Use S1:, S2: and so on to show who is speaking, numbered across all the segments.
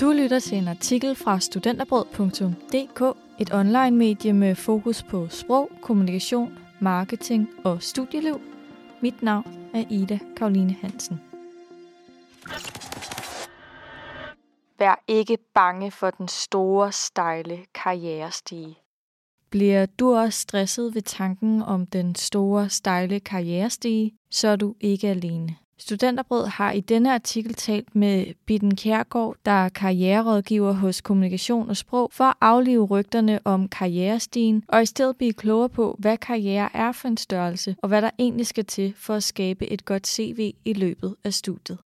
S1: Du lytter til en artikel fra studenterbrød.dk, et online-medie med fokus på sprog, kommunikation, marketing og studieliv. Mit navn er Ida Karoline Hansen. Vær ikke bange for den store, stejle karrierestige. Bliver du også stresset ved tanken om den store, stejle karrierestige, så er du ikke alene. Studenterbrød har i denne artikel talt med Bitten Kjærgaard, der er karriererådgiver hos Kommunikation og Sprog, for at aflive rygterne om karrierestigen og i stedet blive klogere på, hvad karriere er for en størrelse, og hvad der egentlig skal til for at skabe et godt CV i løbet af studiet.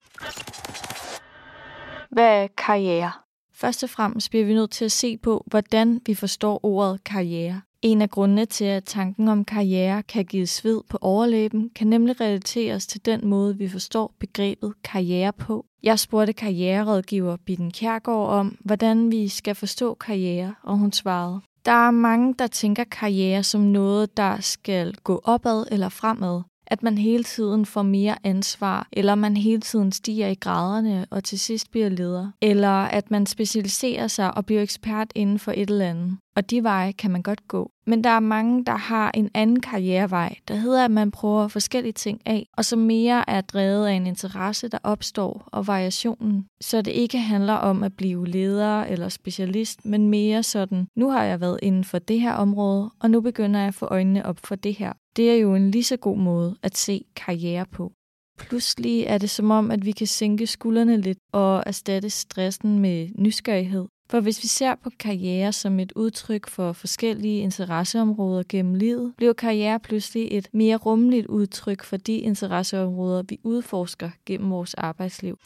S1: Hvad er karriere? Først og fremmest bliver vi nødt til at se på, hvordan vi forstår ordet karriere. En af grundene til, at tanken om karriere kan give sved på overlæben, kan nemlig relateres til den måde, vi forstår begrebet karriere på. Jeg spurgte karriererådgiver Bitten Kjærgaard om, hvordan vi skal forstå karriere, og hun svarede, der er mange, der tænker karriere som noget, der skal gå opad eller fremad at man hele tiden får mere ansvar, eller man hele tiden stiger i graderne og til sidst bliver leder, eller at man specialiserer sig og bliver ekspert inden for et eller andet. Og de veje kan man godt gå. Men der er mange, der har en anden karrierevej, der hedder, at man prøver forskellige ting af, og som mere er drevet af en interesse, der opstår, og variationen. Så det ikke handler om at blive leder eller specialist, men mere sådan, nu har jeg været inden for det her område, og nu begynder jeg at få øjnene op for det her. Det er jo en lige så god måde at se karriere på. Pludselig er det som om, at vi kan sænke skuldrene lidt og erstatte stressen med nysgerrighed. For hvis vi ser på karriere som et udtryk for forskellige interesseområder gennem livet, bliver karriere pludselig et mere rummeligt udtryk for de interesseområder, vi udforsker gennem vores arbejdsliv.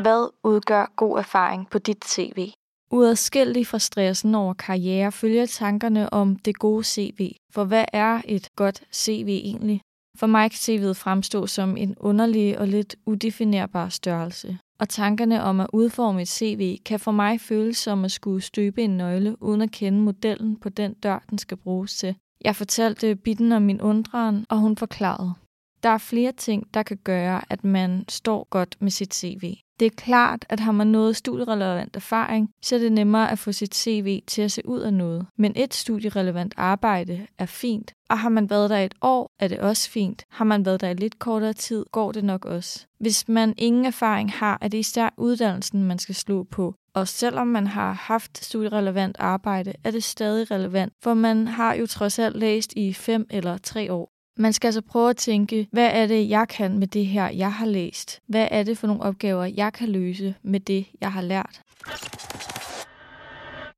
S1: Hvad udgør god erfaring på dit CV? Uadskillig fra stressen over karriere følger tankerne om det gode CV. For hvad er et godt CV egentlig? For mig kan CV'et fremstå som en underlig og lidt udefinerbar størrelse. Og tankerne om at udforme et CV kan for mig føles som at skulle støbe en nøgle, uden at kende modellen på den dør, den skal bruges til. Jeg fortalte Bitten om min undren, og hun forklarede. Der er flere ting, der kan gøre, at man står godt med sit CV. Det er klart, at har man noget studierelevant erfaring, så er det nemmere at få sit CV til at se ud af noget. Men et studierelevant arbejde er fint, og har man været der et år, er det også fint. Har man været der i lidt kortere tid, går det nok også. Hvis man ingen erfaring har, er det især uddannelsen, man skal slå på. Og selvom man har haft studierelevant arbejde, er det stadig relevant, for man har jo trods alt læst i fem eller tre år. Man skal altså prøve at tænke, hvad er det, jeg kan med det her, jeg har læst? Hvad er det for nogle opgaver, jeg kan løse med det, jeg har lært?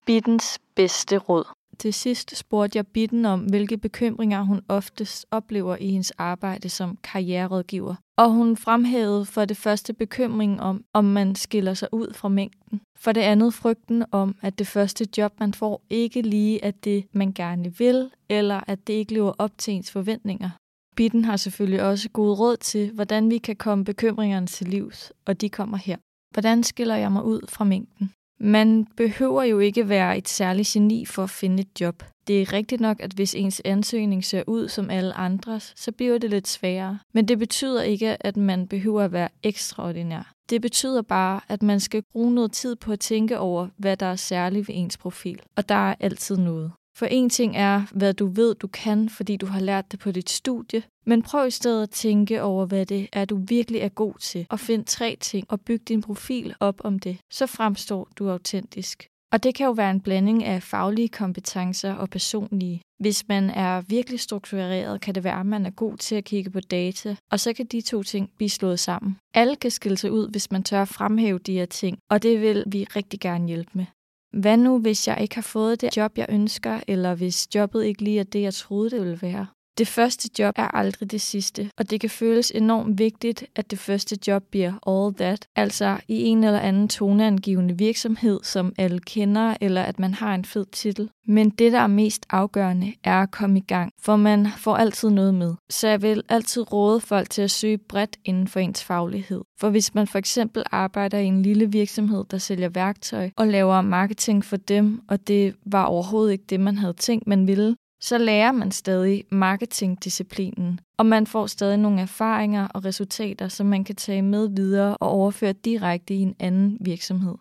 S1: Bittens bedste råd. Til sidst spurgte jeg Bitten om, hvilke bekymringer hun oftest oplever i hendes arbejde som karriererådgiver. Og hun fremhævede for det første bekymringen om, om man skiller sig ud fra mængden. For det andet frygten om, at det første job, man får, ikke lige er det, man gerne vil, eller at det ikke lever op til ens forventninger. Bitten har selvfølgelig også gode råd til, hvordan vi kan komme bekymringerne til livs, og de kommer her. Hvordan skiller jeg mig ud fra mængden? Man behøver jo ikke være et særligt geni for at finde et job. Det er rigtigt nok, at hvis ens ansøgning ser ud som alle andres, så bliver det lidt sværere. Men det betyder ikke, at man behøver at være ekstraordinær. Det betyder bare, at man skal bruge noget tid på at tænke over, hvad der er særligt ved ens profil. Og der er altid noget. For en ting er, hvad du ved, du kan, fordi du har lært det på dit studie, men prøv i stedet at tænke over, hvad det er, du virkelig er god til, og find tre ting og byg din profil op om det. Så fremstår du autentisk. Og det kan jo være en blanding af faglige kompetencer og personlige. Hvis man er virkelig struktureret, kan det være, at man er god til at kigge på data, og så kan de to ting blive slået sammen. Alle kan skille sig ud, hvis man tør fremhæve de her ting, og det vil vi rigtig gerne hjælpe med. Hvad nu, hvis jeg ikke har fået det job, jeg ønsker, eller hvis jobbet ikke lige er det, jeg troede, det ville være? Det første job er aldrig det sidste, og det kan føles enormt vigtigt, at det første job bliver all that, altså i en eller anden toneangivende virksomhed, som alle kender, eller at man har en fed titel. Men det, der er mest afgørende, er at komme i gang, for man får altid noget med. Så jeg vil altid råde folk til at søge bredt inden for ens faglighed. For hvis man for eksempel arbejder i en lille virksomhed, der sælger værktøj og laver marketing for dem, og det var overhovedet ikke det, man havde tænkt, man ville, så lærer man stadig marketingdisciplinen, og man får stadig nogle erfaringer og resultater, som man kan tage med videre og overføre direkte i en anden virksomhed.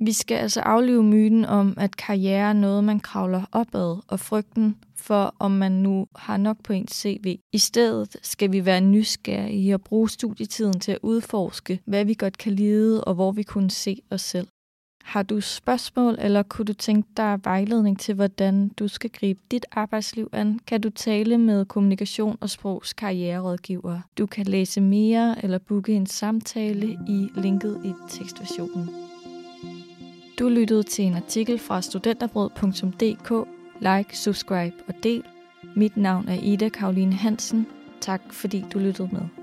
S1: Vi skal altså aflive myten om, at karriere er noget, man kravler opad, og frygten for, om man nu har nok på ens CV. I stedet skal vi være nysgerrige og bruge studietiden til at udforske, hvad vi godt kan lide og hvor vi kunne se os selv. Har du spørgsmål, eller kunne du tænke dig vejledning til, hvordan du skal gribe dit arbejdsliv an, kan du tale med kommunikation og sprogs karriererådgiver. Du kan læse mere eller booke en samtale i linket i tekstversionen. Du lyttede til en artikel fra studenterbrød.dk. Like, subscribe og del. Mit navn er Ida Karoline Hansen. Tak fordi du lyttede med.